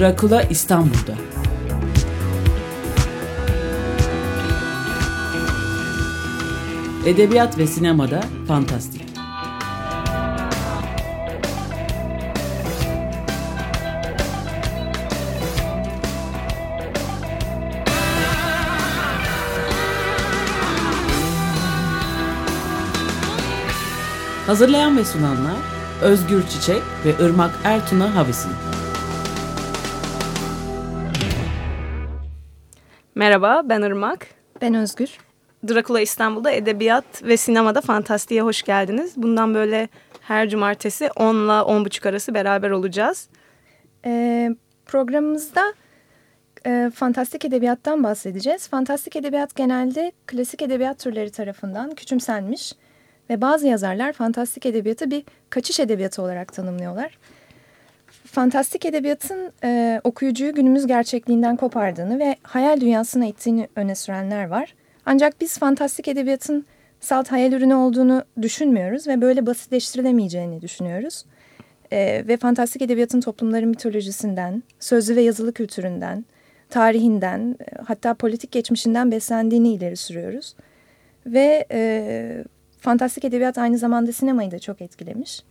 Drakula İstanbul'da. Edebiyat ve sinemada fantastik. Hazırlayan ve sunanlar Özgür Çiçek ve Irmak Ertuna Havisin. Merhaba, ben Irmak. Ben Özgür. Drakula İstanbul'da edebiyat ve sinemada fantastiğe hoş geldiniz. Bundan böyle her cumartesi 10 ile 10.30 arası beraber olacağız. Ee, programımızda e, fantastik edebiyattan bahsedeceğiz. Fantastik edebiyat genelde klasik edebiyat türleri tarafından küçümsenmiş ve bazı yazarlar fantastik edebiyatı bir kaçış edebiyatı olarak tanımlıyorlar. Fantastik edebiyatın e, okuyucuyu günümüz gerçekliğinden kopardığını ve hayal dünyasına ittiğini öne sürenler var. Ancak biz fantastik edebiyatın salt hayal ürünü olduğunu düşünmüyoruz ve böyle basitleştirilemeyeceğini düşünüyoruz. E, ve fantastik edebiyatın toplumların mitolojisinden, sözlü ve yazılı kültüründen, tarihinden, e, hatta politik geçmişinden beslendiğini ileri sürüyoruz. Ve e, fantastik edebiyat aynı zamanda sinemayı da çok etkilemiş.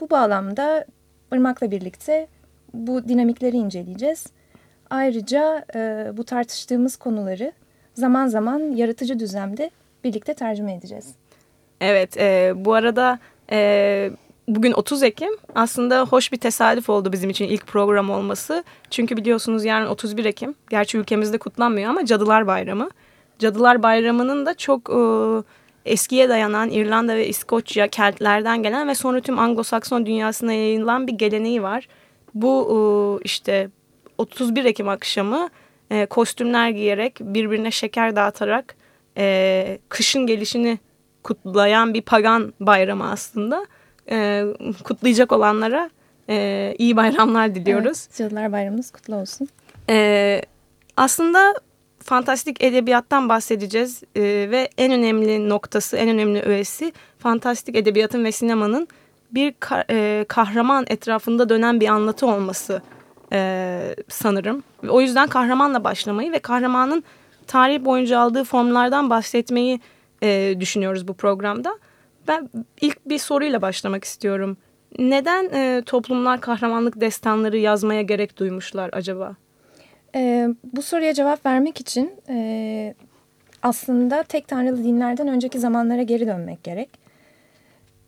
Bu bağlamda Irmak'la birlikte bu dinamikleri inceleyeceğiz. Ayrıca e, bu tartıştığımız konuları zaman zaman yaratıcı düzlemde birlikte tercüme edeceğiz. Evet, e, bu arada e, bugün 30 Ekim aslında hoş bir tesadüf oldu bizim için ilk program olması. Çünkü biliyorsunuz yarın 31 Ekim, gerçi ülkemizde kutlanmıyor ama Cadılar Bayramı. Cadılar Bayramı'nın da çok... E, eskiye dayanan İrlanda ve İskoçya, Keltlerden gelen ve sonra tüm Anglo-Sakson dünyasına yayılan bir geleneği var. Bu e, işte 31 Ekim akşamı e, kostümler giyerek birbirine şeker dağıtarak e, kışın gelişini kutlayan bir pagan bayramı aslında. Kutlayacak olanlara iyi bayramlar diliyoruz. Evet, Cadılar Bayramınız kutlu olsun. Aslında fantastik edebiyattan bahsedeceğiz e, ve en önemli noktası, en önemli öğesi fantastik edebiyatın ve sinemanın bir ka e, kahraman etrafında dönen bir anlatı olması e, sanırım. O yüzden kahramanla başlamayı ve kahramanın tarih boyunca aldığı formlardan bahsetmeyi e, düşünüyoruz bu programda. Ben ilk bir soruyla başlamak istiyorum. Neden e, toplumlar kahramanlık destanları yazmaya gerek duymuşlar acaba? E, bu soruya cevap vermek için e, aslında tek tanrılı dinlerden önceki zamanlara geri dönmek gerek.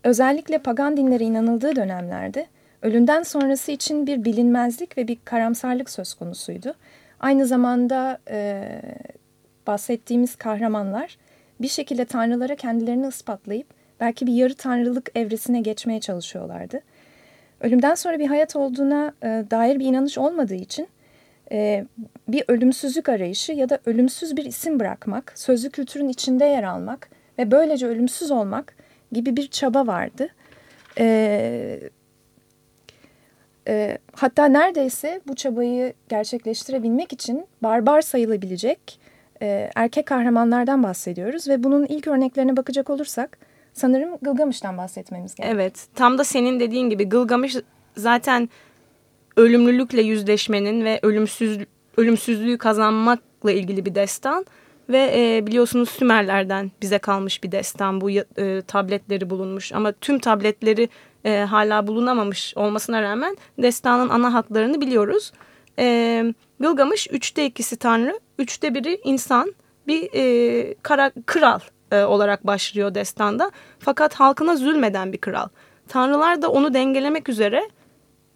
Özellikle pagan dinlere inanıldığı dönemlerde ölümden sonrası için bir bilinmezlik ve bir karamsarlık söz konusuydu. Aynı zamanda e, bahsettiğimiz kahramanlar bir şekilde tanrılara kendilerini ispatlayıp belki bir yarı tanrılık evresine geçmeye çalışıyorlardı. Ölümden sonra bir hayat olduğuna e, dair bir inanış olmadığı için e, bir ölümsüzlük arayışı ya da ölümsüz bir isim bırakmak, sözlü kültürün içinde yer almak ve böylece ölümsüz olmak gibi bir çaba vardı. E, e, hatta neredeyse bu çabayı gerçekleştirebilmek için barbar sayılabilecek erkek kahramanlardan bahsediyoruz ve bunun ilk örneklerine bakacak olursak sanırım Gılgamış'tan bahsetmemiz gerekiyor. Evet, tam da senin dediğin gibi Gılgamış zaten ölümlülükle yüzleşmenin ve ölümsüz ölümsüzlüğü kazanmakla ilgili bir destan ve e, biliyorsunuz Sümerlerden bize kalmış bir destan bu e, tabletleri bulunmuş ama tüm tabletleri e, hala bulunamamış olmasına rağmen destanın ana hatlarını biliyoruz. E, Gılgamış üçte ikisi tanrı, üçte biri insan bir e, kara, kral e, olarak başlıyor destanda fakat halkına zulmeden bir kral. Tanrılar da onu dengelemek üzere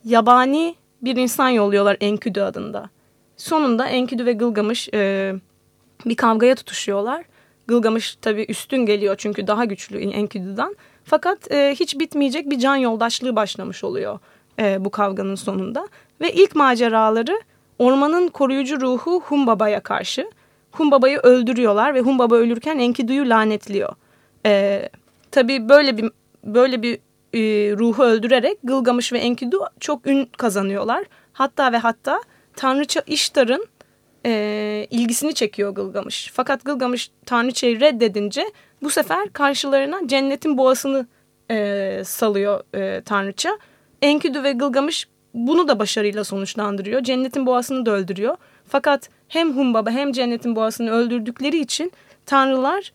yabani bir insan yolluyorlar Enkidu adında. Sonunda Enkidu ve Gılgamış e, bir kavgaya tutuşuyorlar. Gılgamış tabii üstün geliyor çünkü daha güçlü Enkidu'dan. Fakat e, hiç bitmeyecek bir can yoldaşlığı başlamış oluyor e, bu kavganın sonunda. Ve ilk maceraları ormanın koruyucu ruhu Humbaba'ya karşı. Humbaba'yı öldürüyorlar ve Humbaba ölürken Enkidu'yu lanetliyor. E, tabii böyle bir böyle bir e, ruhu öldürerek Gılgamış ve Enkidu çok ün kazanıyorlar. Hatta ve hatta Tanrıça İştar'ın e, ilgisini çekiyor Gılgamış. Fakat Gılgamış Tanrıçayı reddedince bu sefer karşılarına cennetin boğasını e, salıyor e, Tanrıça. Enkidu ve Gılgamış bunu da başarıyla sonuçlandırıyor. Cennetin boğasını da öldürüyor. Fakat hem Humbaba hem cennetin boğasını öldürdükleri için tanrılar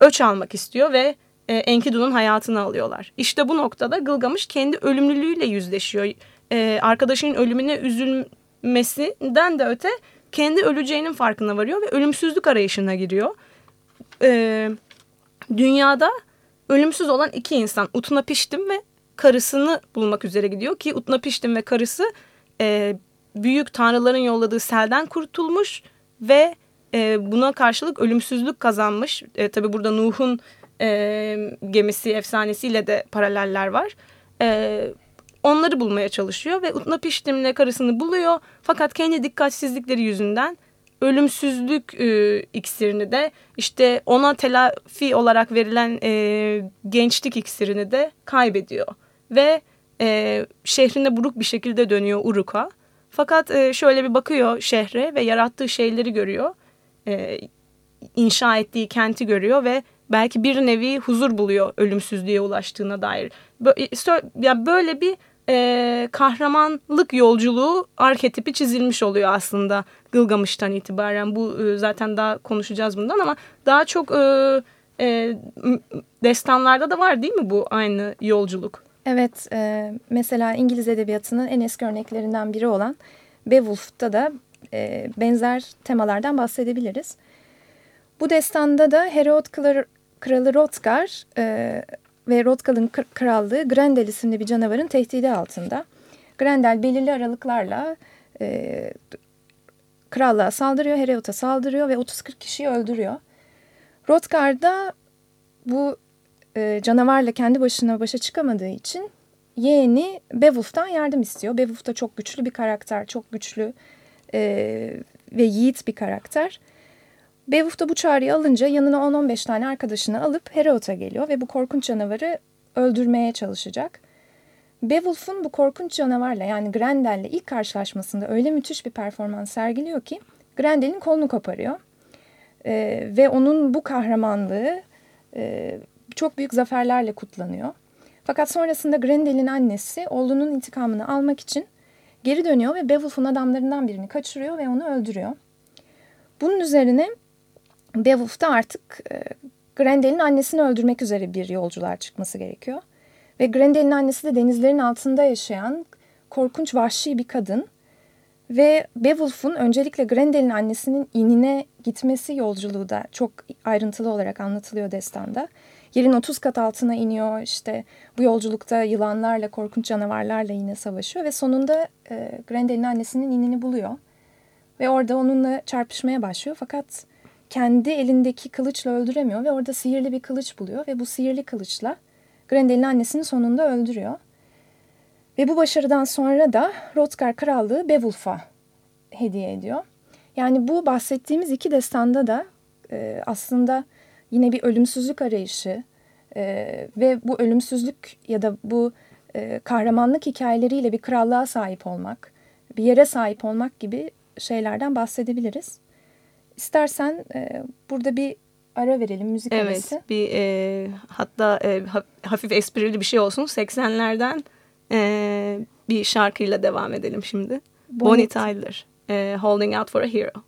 öç almak istiyor ve e, Enkidu'nun hayatını alıyorlar. İşte bu noktada Gılgamış kendi ölümlülüğüyle yüzleşiyor. E, arkadaşının ölümüne üzülmesinden de öte kendi öleceğinin farkına varıyor ve ölümsüzlük arayışına giriyor. E, dünyada ölümsüz olan iki insan Utnapiştim ve karısını bulmak üzere gidiyor ki Utnapiştim ve karısı e, büyük tanrıların yolladığı selden kurtulmuş ve e, buna karşılık ölümsüzlük kazanmış. E, tabi burada Nuh'un e, gemisi efsanesiyle de paraleller var. E, onları bulmaya çalışıyor ve Utnapiştim'le karısını buluyor. Fakat kendi dikkatsizlikleri yüzünden ölümsüzlük e, iksirini de işte ona telafi olarak verilen e, gençlik iksirini de kaybediyor. Ve e, şehrine buruk bir şekilde dönüyor Uruk'a. Fakat e, şöyle bir bakıyor şehre ve yarattığı şeyleri görüyor. E, inşa ettiği kenti görüyor ve belki bir nevi huzur buluyor ölümsüzlüğe ulaştığına dair. Böyle, ya böyle bir e, kahramanlık yolculuğu arketipi çizilmiş oluyor aslında Gılgamış'tan itibaren. Bu e, zaten daha konuşacağız bundan ama daha çok e, e, destanlarda da var değil mi bu aynı yolculuk? Evet, e, mesela İngiliz edebiyatının en eski örneklerinden biri olan Beowulf'ta da e, benzer temalardan bahsedebiliriz. Bu destanda da Herod Kralı Rotgar e, ve Rotgal'ın krallığı Grendel isimli bir canavarın tehdidi altında. Grendel belirli aralıklarla e, krallığa saldırıyor, Herod'a saldırıyor ve 30-40 kişiyi öldürüyor. Rotgar da bu e, canavarla kendi başına başa çıkamadığı için yeğeni Beowulf'tan yardım istiyor. Beowulf da çok güçlü bir karakter, çok güçlü e, ve yiğit bir karakter. Beowulf da bu çağrıyı alınca yanına 10-15 tane arkadaşını alıp Herod'a geliyor ve bu korkunç canavarı öldürmeye çalışacak. Beowulf'un bu korkunç canavarla yani Grendel'le ilk karşılaşmasında öyle müthiş bir performans sergiliyor ki Grendel'in kolunu koparıyor. Ee, ve onun bu kahramanlığı e, çok büyük zaferlerle kutlanıyor. Fakat sonrasında Grendel'in annesi oğlunun intikamını almak için geri dönüyor ve Beowulf'un adamlarından birini kaçırıyor ve onu öldürüyor. Bunun üzerine Beowulf da artık e, Grendel'in annesini öldürmek üzere bir yolculuğa çıkması gerekiyor. Ve Grendel'in annesi de denizlerin altında yaşayan korkunç vahşi bir kadın. Ve Beowulf'un öncelikle Grendel'in annesinin inine gitmesi yolculuğu da çok ayrıntılı olarak anlatılıyor destanda. Yerin 30 kat altına iniyor işte bu yolculukta yılanlarla korkunç canavarlarla yine savaşıyor ve sonunda e, Grendel'in annesinin inini buluyor. Ve orada onunla çarpışmaya başlıyor fakat kendi elindeki kılıçla öldüremiyor ve orada sihirli bir kılıç buluyor ve bu sihirli kılıçla Grendel'in annesini sonunda öldürüyor. Ve bu başarıdan sonra da Hrothgar krallığı Beowulf'a hediye ediyor. Yani bu bahsettiğimiz iki destanda da e, aslında yine bir ölümsüzlük arayışı e, ve bu ölümsüzlük ya da bu e, kahramanlık hikayeleriyle bir krallığa sahip olmak, bir yere sahip olmak gibi şeylerden bahsedebiliriz. İstersen e, burada bir ara verelim müzik evet, arası. Evet bir e, hatta e, hafif esprili bir şey olsun 80'lerden e, bir şarkıyla devam edelim şimdi. Bonnie, Bonnie Tyler, e, Holding Out for a Hero.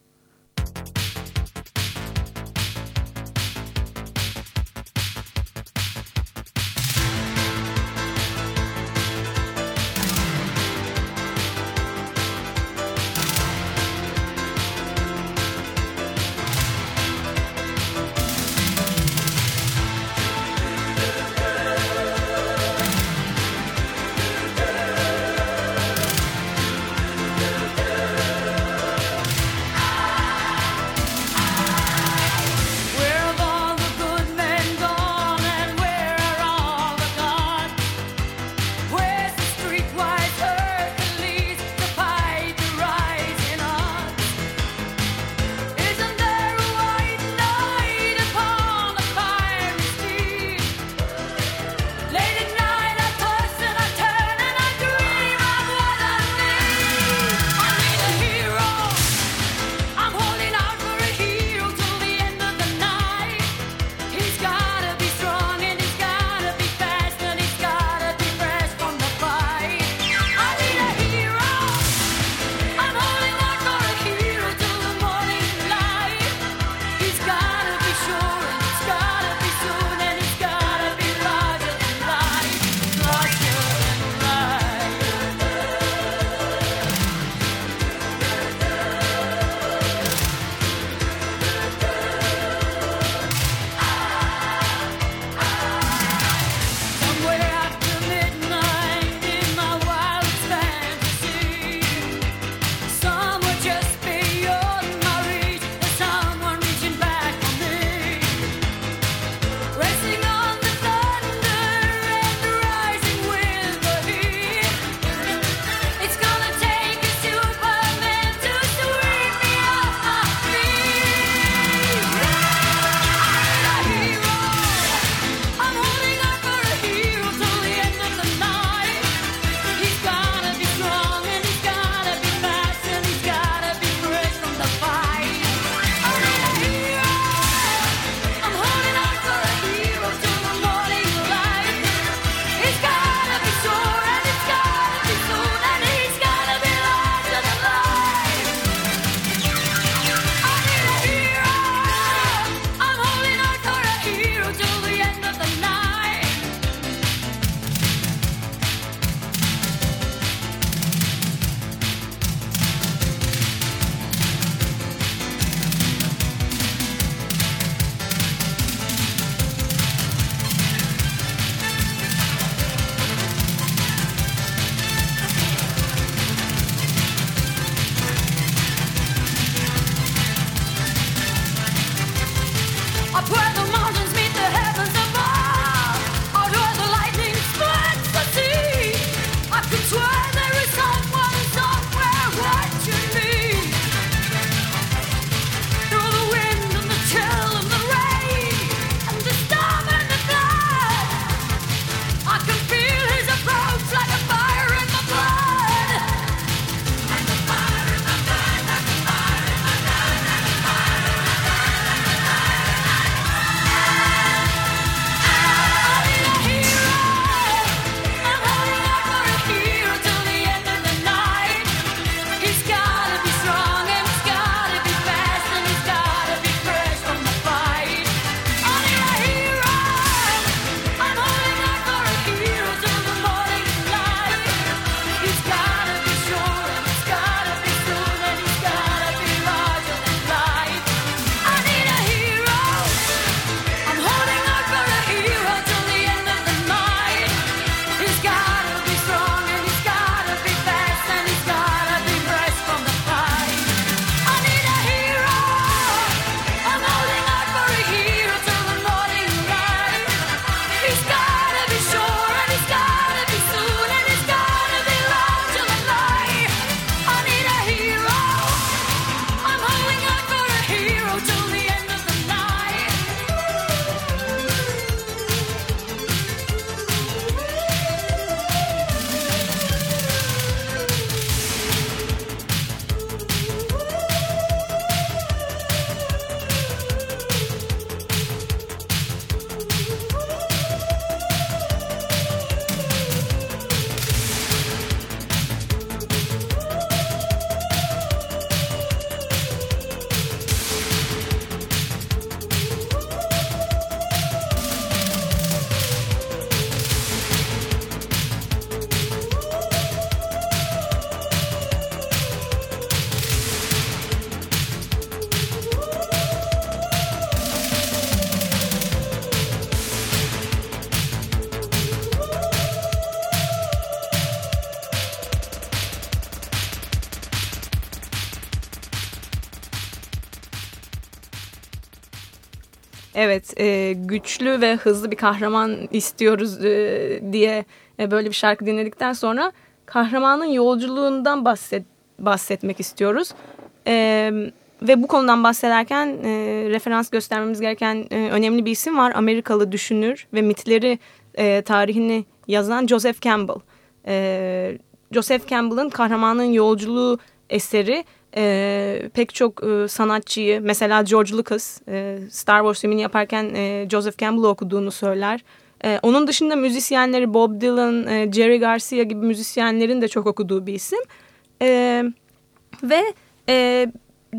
Evet, e, güçlü ve hızlı bir kahraman istiyoruz e, diye e, böyle bir şarkı dinledikten sonra kahramanın yolculuğundan bahset, bahsetmek istiyoruz. E, ve bu konudan bahsederken e, referans göstermemiz gereken e, önemli bir isim var. Amerikalı düşünür ve mitleri e, tarihini yazan Joseph Campbell. E, Joseph Campbell'ın Kahramanın Yolculuğu eseri e, pek çok e, sanatçıyı mesela George Lucas e, Star Wars filmini yaparken e, Joseph Campbell'ı okuduğunu söyler. E, onun dışında müzisyenleri Bob Dylan, e, Jerry Garcia gibi müzisyenlerin de çok okuduğu bir isim. E, ve e,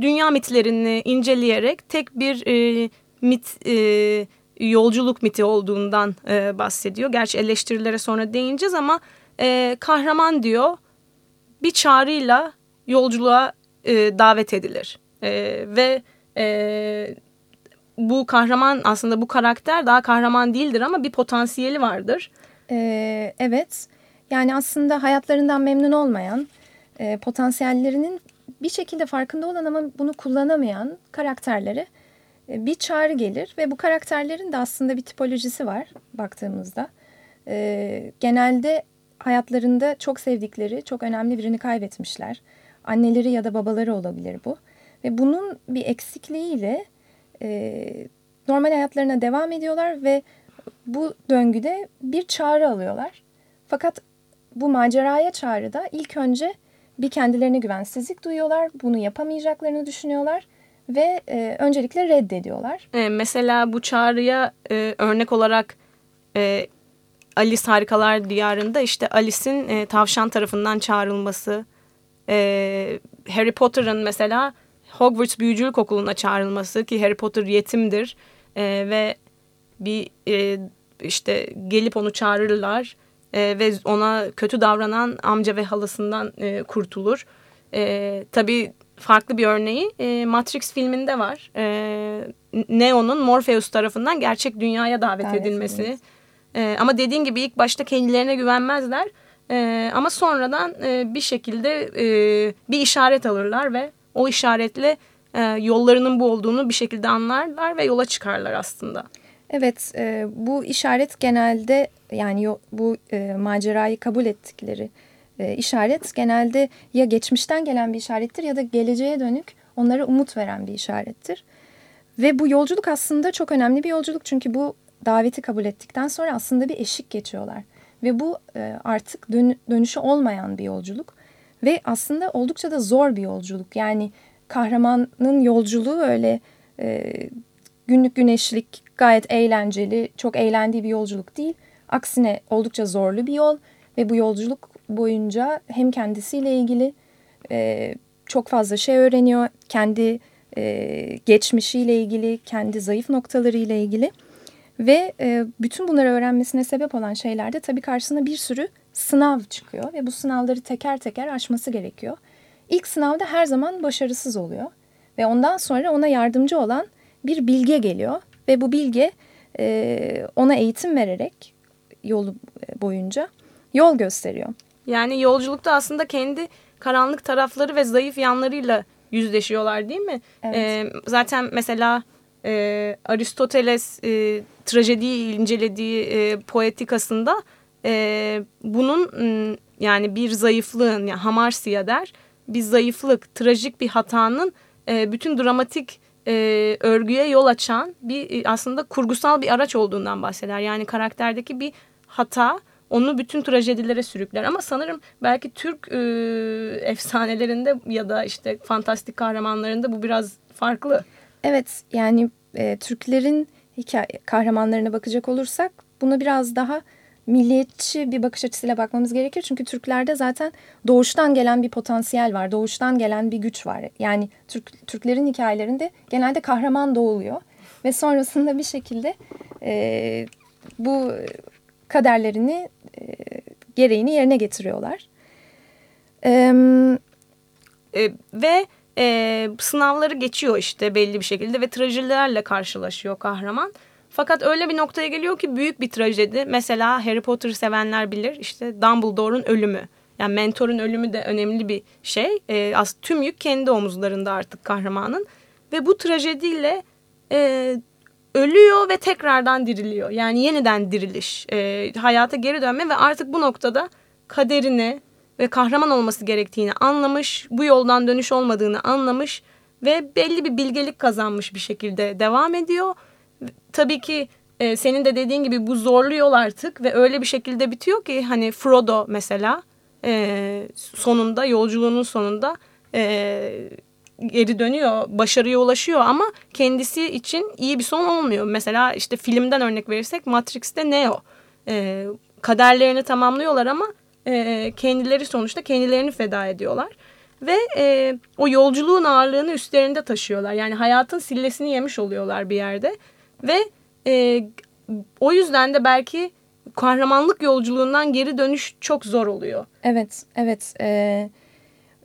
dünya mitlerini inceleyerek tek bir e, mit e, yolculuk miti olduğundan e, bahsediyor. Gerçi eleştirilere sonra değineceğiz ama e, kahraman diyor bir çağrıyla yolculuğa e, davet edilir. E, ve e, bu kahraman aslında bu karakter daha kahraman değildir ama bir potansiyeli vardır. Ee, evet yani aslında hayatlarından memnun olmayan e, potansiyellerinin bir şekilde farkında olan ama bunu kullanamayan karakterlere e, bir çağrı gelir ve bu karakterlerin de aslında bir tipolojisi var baktığımızda. E, genelde hayatlarında çok sevdikleri, çok önemli birini kaybetmişler. Anneleri ya da babaları olabilir bu. Ve bunun bir eksikliğiyle e, normal hayatlarına devam ediyorlar ve bu döngüde bir çağrı alıyorlar. Fakat bu maceraya çağrıda ilk önce bir kendilerine güvensizlik duyuyorlar. Bunu yapamayacaklarını düşünüyorlar ve e, öncelikle reddediyorlar. E, mesela bu çağrıya e, örnek olarak e, Alice Harikalar Diyarı'nda işte Alice'in e, tavşan tarafından çağrılması, e, Harry Potter'ın mesela Hogwarts Büyücülük Okulu'na çağrılması ki Harry Potter yetimdir e, ve bir e, işte gelip onu çağırırlar e, ve ona kötü davranan amca ve halasından e, kurtulur. E, tabii farklı bir örneği e, Matrix filminde var. E, Neo'nun Morpheus tarafından gerçek dünyaya davet, davet edilmesi. E, ama dediğin gibi ilk başta kendilerine güvenmezler. E, ama sonradan e, bir şekilde e, bir işaret alırlar ve o işaretle e, yollarının bu olduğunu bir şekilde anlarlar ve yola çıkarlar aslında. Evet, e, bu işaret genelde yani bu e, macerayı kabul ettikleri e, işaret genelde ya geçmişten gelen bir işarettir ya da geleceğe dönük onlara umut veren bir işarettir. Ve bu yolculuk aslında çok önemli bir yolculuk çünkü bu daveti kabul ettikten sonra aslında bir eşik geçiyorlar. Ve bu e, artık dön dönüşü olmayan bir yolculuk ve aslında oldukça da zor bir yolculuk. Yani kahramanın yolculuğu öyle e, günlük güneşlik, gayet eğlenceli, çok eğlendiği bir yolculuk değil. Aksine oldukça zorlu bir yol ve bu yolculuk boyunca hem kendisiyle ilgili e, çok fazla şey öğreniyor. Kendi geçmişiyle ilgili, kendi zayıf noktalarıyla ilgili. Ve e, bütün bunları öğrenmesine sebep olan şeylerde tabii karşısına bir sürü sınav çıkıyor. Ve bu sınavları teker teker aşması gerekiyor. İlk sınavda her zaman başarısız oluyor. Ve ondan sonra ona yardımcı olan bir bilge geliyor. Ve bu bilge e, ona eğitim vererek yolu boyunca yol gösteriyor. Yani yolculukta aslında kendi karanlık tarafları ve zayıf yanlarıyla yüzleşiyorlar değil mi? Evet. Ee, zaten mesela e, Aristoteles e, trajediyi incelediği e, poetikasında e, bunun yani bir zayıflığın yani hamarsiya der bir zayıflık, trajik bir hatanın e, bütün dramatik e, örgüye yol açan bir e, aslında kurgusal bir araç olduğundan bahseder. Yani karakterdeki bir hata onu bütün trajedilere sürükler. Ama sanırım belki Türk e, efsanelerinde ya da işte fantastik kahramanlarında bu biraz farklı. Evet yani e, Türklerin hikaye kahramanlarına bakacak olursak bunu biraz daha milliyetçi bir bakış açısıyla bakmamız gerekir. Çünkü Türklerde zaten doğuştan gelen bir potansiyel var. Doğuştan gelen bir güç var. Yani Türk, Türklerin hikayelerinde genelde kahraman doğuluyor. Ve sonrasında bir şekilde e, bu kaderlerini e, gereğini yerine getiriyorlar. E, e, ve e, sınavları geçiyor işte belli bir şekilde ve trajedilerle karşılaşıyor kahraman. Fakat öyle bir noktaya geliyor ki büyük bir trajedi. Mesela Harry Potter sevenler bilir işte Dumbledore'un ölümü. Yani mentorun ölümü de önemli bir şey. E, az tüm yük kendi omuzlarında artık kahramanın. Ve bu trajediyle e, ölüyor ve tekrardan diriliyor. Yani yeniden diriliş, e, hayata geri dönme ve artık bu noktada kaderini ve kahraman olması gerektiğini anlamış, bu yoldan dönüş olmadığını anlamış ve belli bir bilgelik kazanmış bir şekilde devam ediyor. Tabii ki e, senin de dediğin gibi bu zorlu yol artık ve öyle bir şekilde bitiyor ki hani Frodo mesela e, sonunda yolculuğunun sonunda e, geri dönüyor, başarıya ulaşıyor ama kendisi için iyi bir son olmuyor. Mesela işte filmden örnek verirsek Matrix'te Neo. E, kaderlerini tamamlıyorlar ama e, kendileri sonuçta kendilerini feda ediyorlar. Ve e, o yolculuğun ağırlığını üstlerinde taşıyorlar. Yani hayatın sillesini yemiş oluyorlar bir yerde. Ve e, o yüzden de belki kahramanlık yolculuğundan geri dönüş çok zor oluyor. Evet, evet. Ee,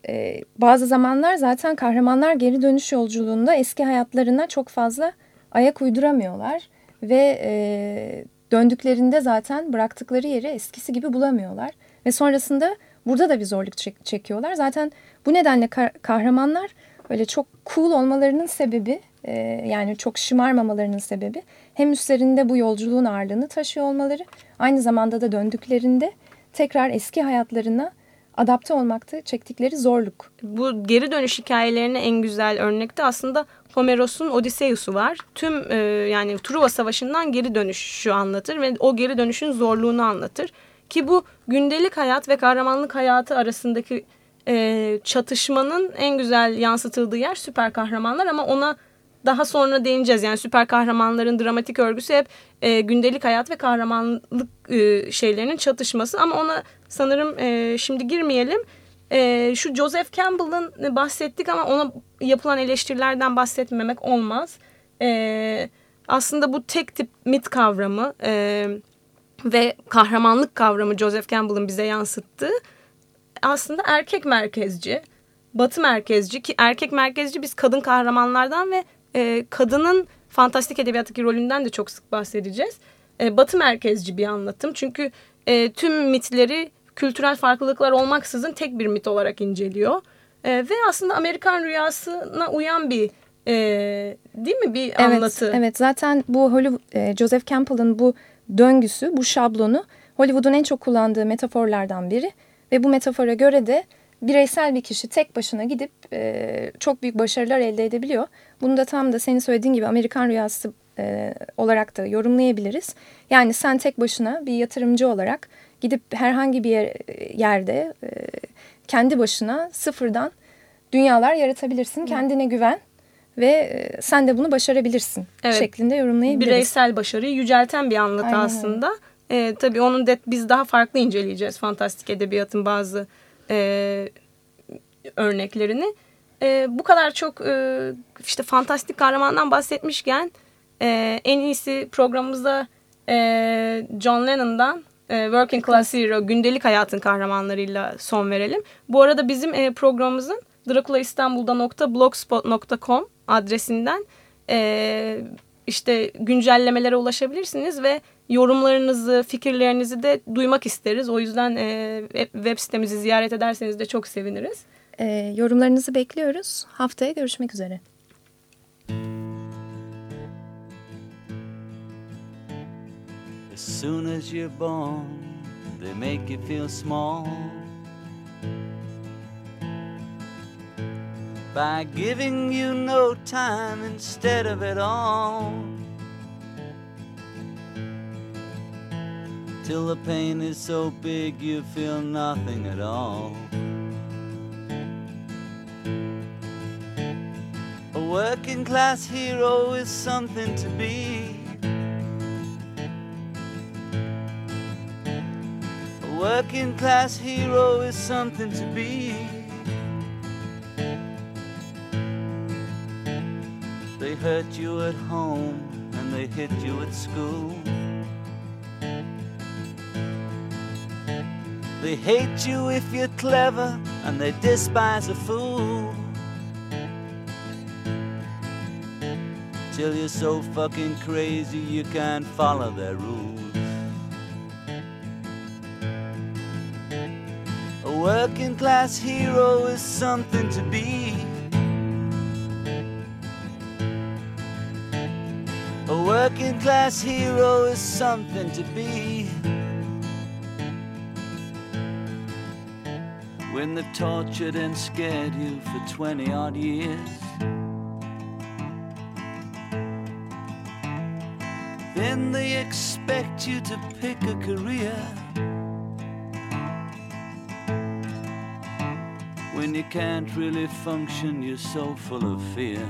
e, bazı zamanlar zaten kahramanlar geri dönüş yolculuğunda eski hayatlarına çok fazla ayak uyduramıyorlar. Ve e, döndüklerinde zaten bıraktıkları yeri eskisi gibi bulamıyorlar. Ve sonrasında burada da bir zorluk çek çekiyorlar. Zaten bu nedenle kahramanlar öyle çok cool olmalarının sebebi e, yani çok şımarmamalarının sebebi hem üstlerinde bu yolculuğun ağırlığını taşıyor olmaları aynı zamanda da döndüklerinde tekrar eski hayatlarına adapte olmakta çektikleri zorluk. Bu geri dönüş hikayelerine en güzel örnekte aslında Homeros'un Odysseus'u var. Tüm e, yani Truva Savaşı'ndan geri dönüşü anlatır ve o geri dönüşün zorluğunu anlatır. Ki bu gündelik hayat ve kahramanlık hayatı arasındaki e, çatışmanın en güzel yansıtıldığı yer süper kahramanlar ama ona daha sonra değineceğiz. Yani süper kahramanların dramatik örgüsü hep e, gündelik hayat ve kahramanlık e, şeylerinin çatışması ama ona sanırım e, şimdi girmeyelim. E, şu Joseph Campbell'ın bahsettik ama ona yapılan eleştirilerden bahsetmemek olmaz. E, aslında bu tek tip mit kavramı e, ve kahramanlık kavramı Joseph Campbell'ın bize yansıttığı aslında erkek merkezci, batı merkezci ki erkek merkezci biz kadın kahramanlardan ve e, kadının fantastik edebiyattaki rolünden de çok sık bahsedeceğiz. E, batı merkezci bir anlatım çünkü e, tüm mitleri kültürel farklılıklar olmaksızın tek bir mit olarak inceliyor. E, ve aslında Amerikan rüyasına uyan bir e, değil mi bir evet, anlatı? Evet zaten bu Hollywood, e, Joseph Campbell'ın bu döngüsü, bu şablonu Hollywood'un en çok kullandığı metaforlardan biri. Ve bu metafora göre de bireysel bir kişi tek başına gidip e, çok büyük başarılar elde edebiliyor. Bunu da tam da senin söylediğin gibi Amerikan rüyası e, olarak da yorumlayabiliriz. Yani sen tek başına bir yatırımcı olarak gidip herhangi bir yer, yerde e, kendi başına sıfırdan dünyalar yaratabilirsin. Kendine güven ve e, sen de bunu başarabilirsin evet. şeklinde yorumlayabiliriz. Bireysel başarıyı yücelten bir anlatı Aynen. aslında. E, tabii onun de, biz daha farklı inceleyeceğiz fantastik edebiyatın bazı e, örneklerini. E, bu kadar çok e, işte fantastik kahramandan bahsetmişken e, en iyisi programımızda e, John Lennon'dan e, Working Class Hero gündelik hayatın kahramanlarıyla son verelim. Bu arada bizim e, programımızın drakulaistanbul'da.blogspot.com adresinden e, işte güncellemelere ulaşabilirsiniz ve yorumlarınızı, fikirlerinizi de duymak isteriz. O yüzden e, web sitemizi ziyaret ederseniz de çok seviniriz. E, yorumlarınızı bekliyoruz. Haftaya görüşmek üzere. As soon as you're born, they make you feel small. By giving you no time instead of it all. till the pain is so big you feel nothing at all. A working class hero is something to be. A working class hero is something to be. Hurt you at home and they hit you at school. They hate you if you're clever, and they despise a fool. Till you're so fucking crazy you can't follow their rules. A working class hero is something to be. Working class hero is something to be. When they've tortured and scared you for 20 odd years. Then they expect you to pick a career. When you can't really function, you're so full of fear.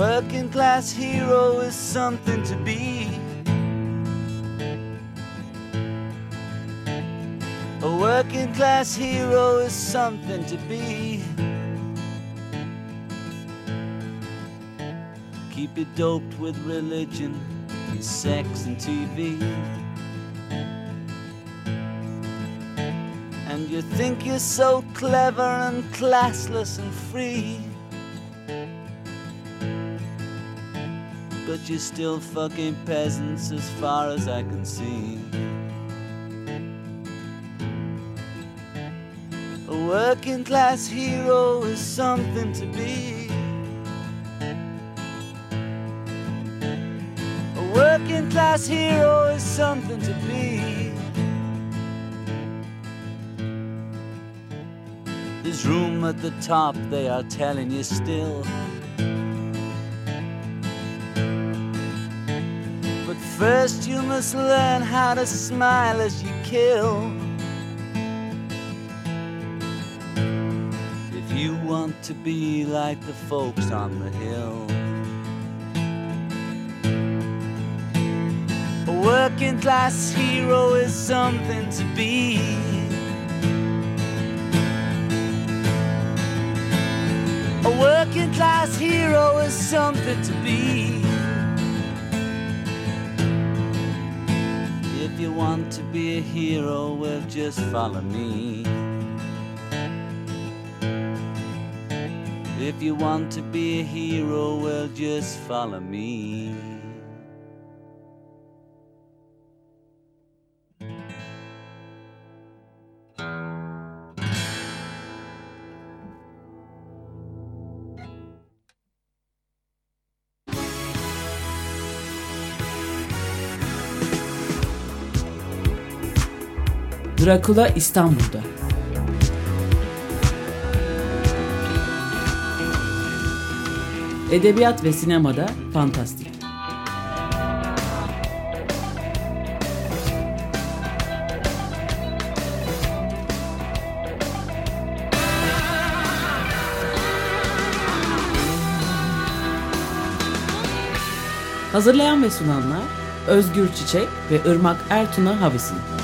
Working class hero is something to be. A working class hero is something to be. Keep you doped with religion and sex and TV. And you think you're so clever and classless and free. But you're still fucking peasants as far as I can see. A working class hero is something to be. A working class hero is something to be. There's room at the top, they are telling you still. First, you must learn how to smile as you kill. If you want to be like the folks on the hill. A working class hero is something to be. A working class hero is something to be. Want to be a hero, well, just follow me. If you want to be a hero, well, just follow me. Drakula İstanbul'da. Edebiyat ve sinemada fantastik. Hazırlayan ve sunanlar Özgür Çiçek ve Irmak Ertuna Havisin.